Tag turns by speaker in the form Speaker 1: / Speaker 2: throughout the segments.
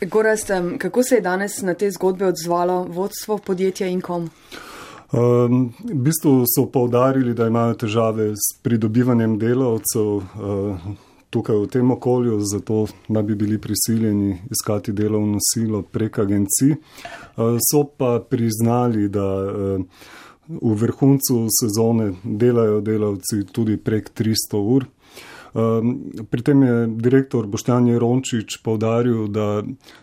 Speaker 1: Gorast, kako se je danes na te zgodbe odzvalo vodstvo podjetja in kom?
Speaker 2: Um, v bistvu so povdarili, da imajo težave s pridobivanjem delavcev uh, tukaj v tem okolju, zato naj bi bili prisiljeni iskati delovno silo prek agencij. Uh, so pa priznali, da uh, v vrhuncu sezone delajo delavci tudi prek 300 ur. Pri tem je direktor Boštjan Jerončič povdaril, da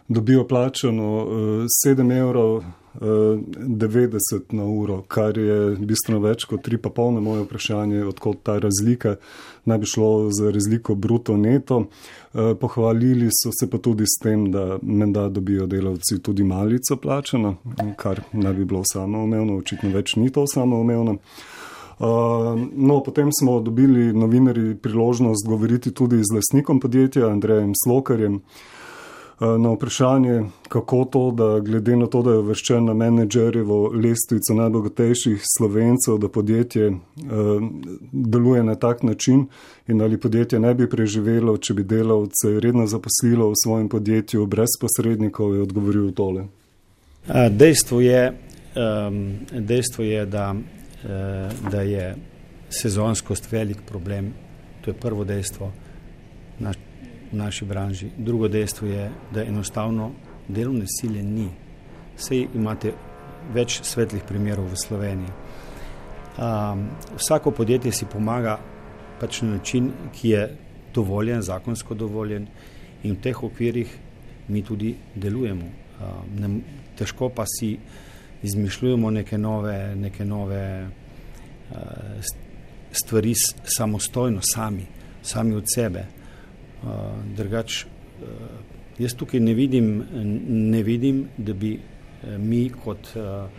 Speaker 2: dobijo plačano 7 evrov 90 na uro, kar je bistveno več kot 3,5 na moje vprašanje, odkot ta razlika. Naj bi šlo za razliko bruto neto. Eh, pohvalili so se pa tudi s tem, da menda dobijo delavci tudi malico plačano, kar naj bi bilo samoumevno, očitno več ni to samoumevno. Uh, no, potem smo dobili novinari priložnost govoriti tudi z lasnikom podjetja, Andrejem Slokarjem. Uh, Eh, na vprašanje, kako to, da glede na to, da je uvrščen na menedžerjevo lestvico najbogatejših slovencev, da podjetje uh, deluje na tak način in ali podjetje ne bi preživelo, če bi delavce redno zaposlilo v svojem podjetju brez posrednikov, je odgovoril tole.
Speaker 3: Dejstvo je, um, dejstvo je da, da je sezonskost velik problem. To je prvo dejstvo. V naši branži. Drugo dejstvo je, da enostavno delovne sile ni. Sej imate več svetlih primerov v Sloveniji. Um, vsako podjetje si pomaga pač na način, ki je dovoljen, zakonsko dovoljen in v teh okvirih mi tudi delujemo. Um, ne, težko pa si izmišljujemo neke nove, neke nove uh, stvari samostojno, sami, sami od sebe. Uh, drugač, uh, jaz tukaj ne vidim, ne vidim, da bi mi kot uh,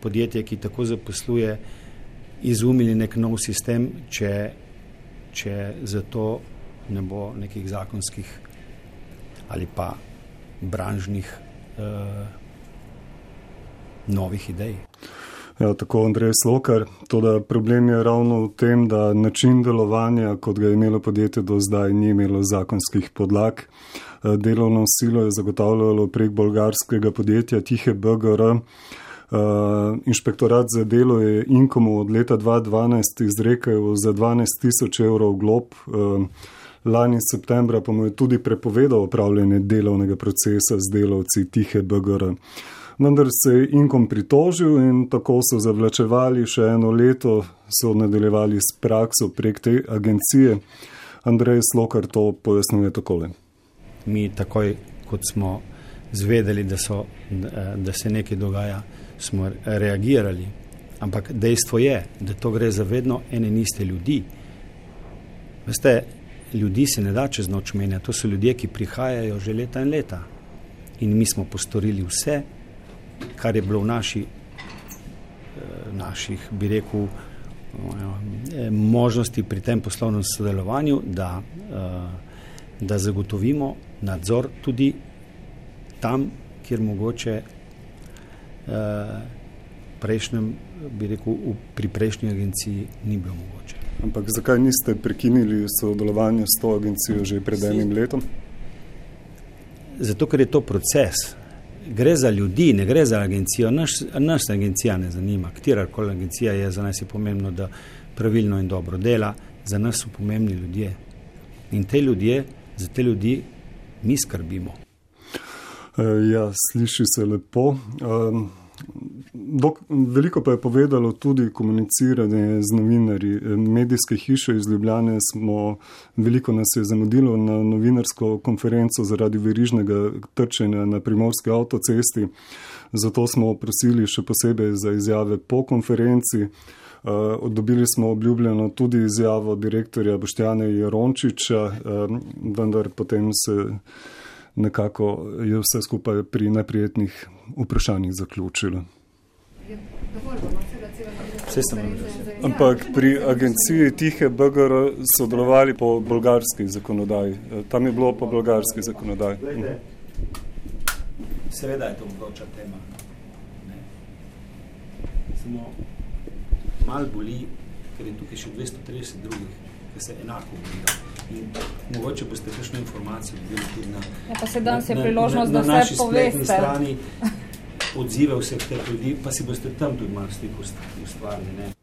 Speaker 3: podjetje, ki tako zaposluje, izumili nek nov sistem, če, če za to ne bo nekih zakonskih ali pa branžnih uh, novih idej.
Speaker 2: Ja, tako Andrej Slokar. Toda problem je ravno v tem, da način delovanja, kot ga je imelo podjetje do zdaj, ni imelo zakonskih podlag. Eh, delovno silo je zagotavljalo prek bolgarskega podjetja Tihe BGR. Uh, eh, inšpektorat za delo je Inkomu od leta 2012 izrekel za 12 tisoč evrov glob. Uh, lani septembra pa mu je tudi prepovedal upravljanje delovnega procesa z delavci Tihe BGR. Vendar se je Inkom pritožil in tako so zavlačevali še eno leto, so nadaljevali s prakso prek te agencije. Andrej Slokar to pojasnjuje takole.
Speaker 3: Mi takoj, kot smo zvedeli, da, so, da se nekaj dogaja, smo reagirali. Ampak dejstvo je, da to gre za vedno ene in iste ljudi. Veste, ljudi se ne da čez noč menjati, to so ljudje, ki prihajajo že leta in leta. In mi smo postorili vse, kar je bilo v naši, eh, naših, bi rekel, eh, možnosti pri tem poslovnem sodelovanju, da, eh, da zagotovimo nadzor tudi tam, kjer mogoče prejšnjem, bi rekel, pri prejšnji agenciji ni bilo mogoče.
Speaker 2: Ampak zakaj niste prekinili sodelovanje s to agencijo že pred enim letom?
Speaker 3: Zato, ker je to proces gre za ljudi, ne gre za agencijo. Naš, naš agencija ne zanima, katera koli agencija je za nas je pomembno, da pravilno in dobro dela, za nas so pomembni ljudje. In te ljudje, za te ljudi mi skrbimo.
Speaker 2: E, ja, sliši se lepo. Um, Dok, veliko pa je povedalo tudi komuniciranje z novinarji. Medijske hiše iz Ljubljane smo, veliko nas je zamudilo na novinarsko konferenco zaradi verižnega trčenja na primorski avtocesti. Zato smo prosili še posebej za izjave po konferenci. Uh, dobili smo obljubljeno tudi izjavo direktorja Boštjana Jerončiča, uh, vendar potem se nekako je vse skupaj pri neprijetnih vprašanjih zaključilo. Vse sem imel. Ja. Ampak pri agenciji Tihe BGR sodelovali po bolgarski zakonodaji. Eh, tam je bilo po bolgarski zakonodaji. Glede, mhm.
Speaker 3: seveda je to vroča tema. Ne? Samo malo boli, ker je tukaj še 230 drugih ki se enako borijo. In mogoče boste kakšno informacijo dobili tudi na,
Speaker 4: ja, pa se danes je priložnost,
Speaker 3: na, na, na da vse
Speaker 4: poveste.
Speaker 3: strani, odzive vseh teh ljudi, pa si boste tam tudi malo stik ustvarili.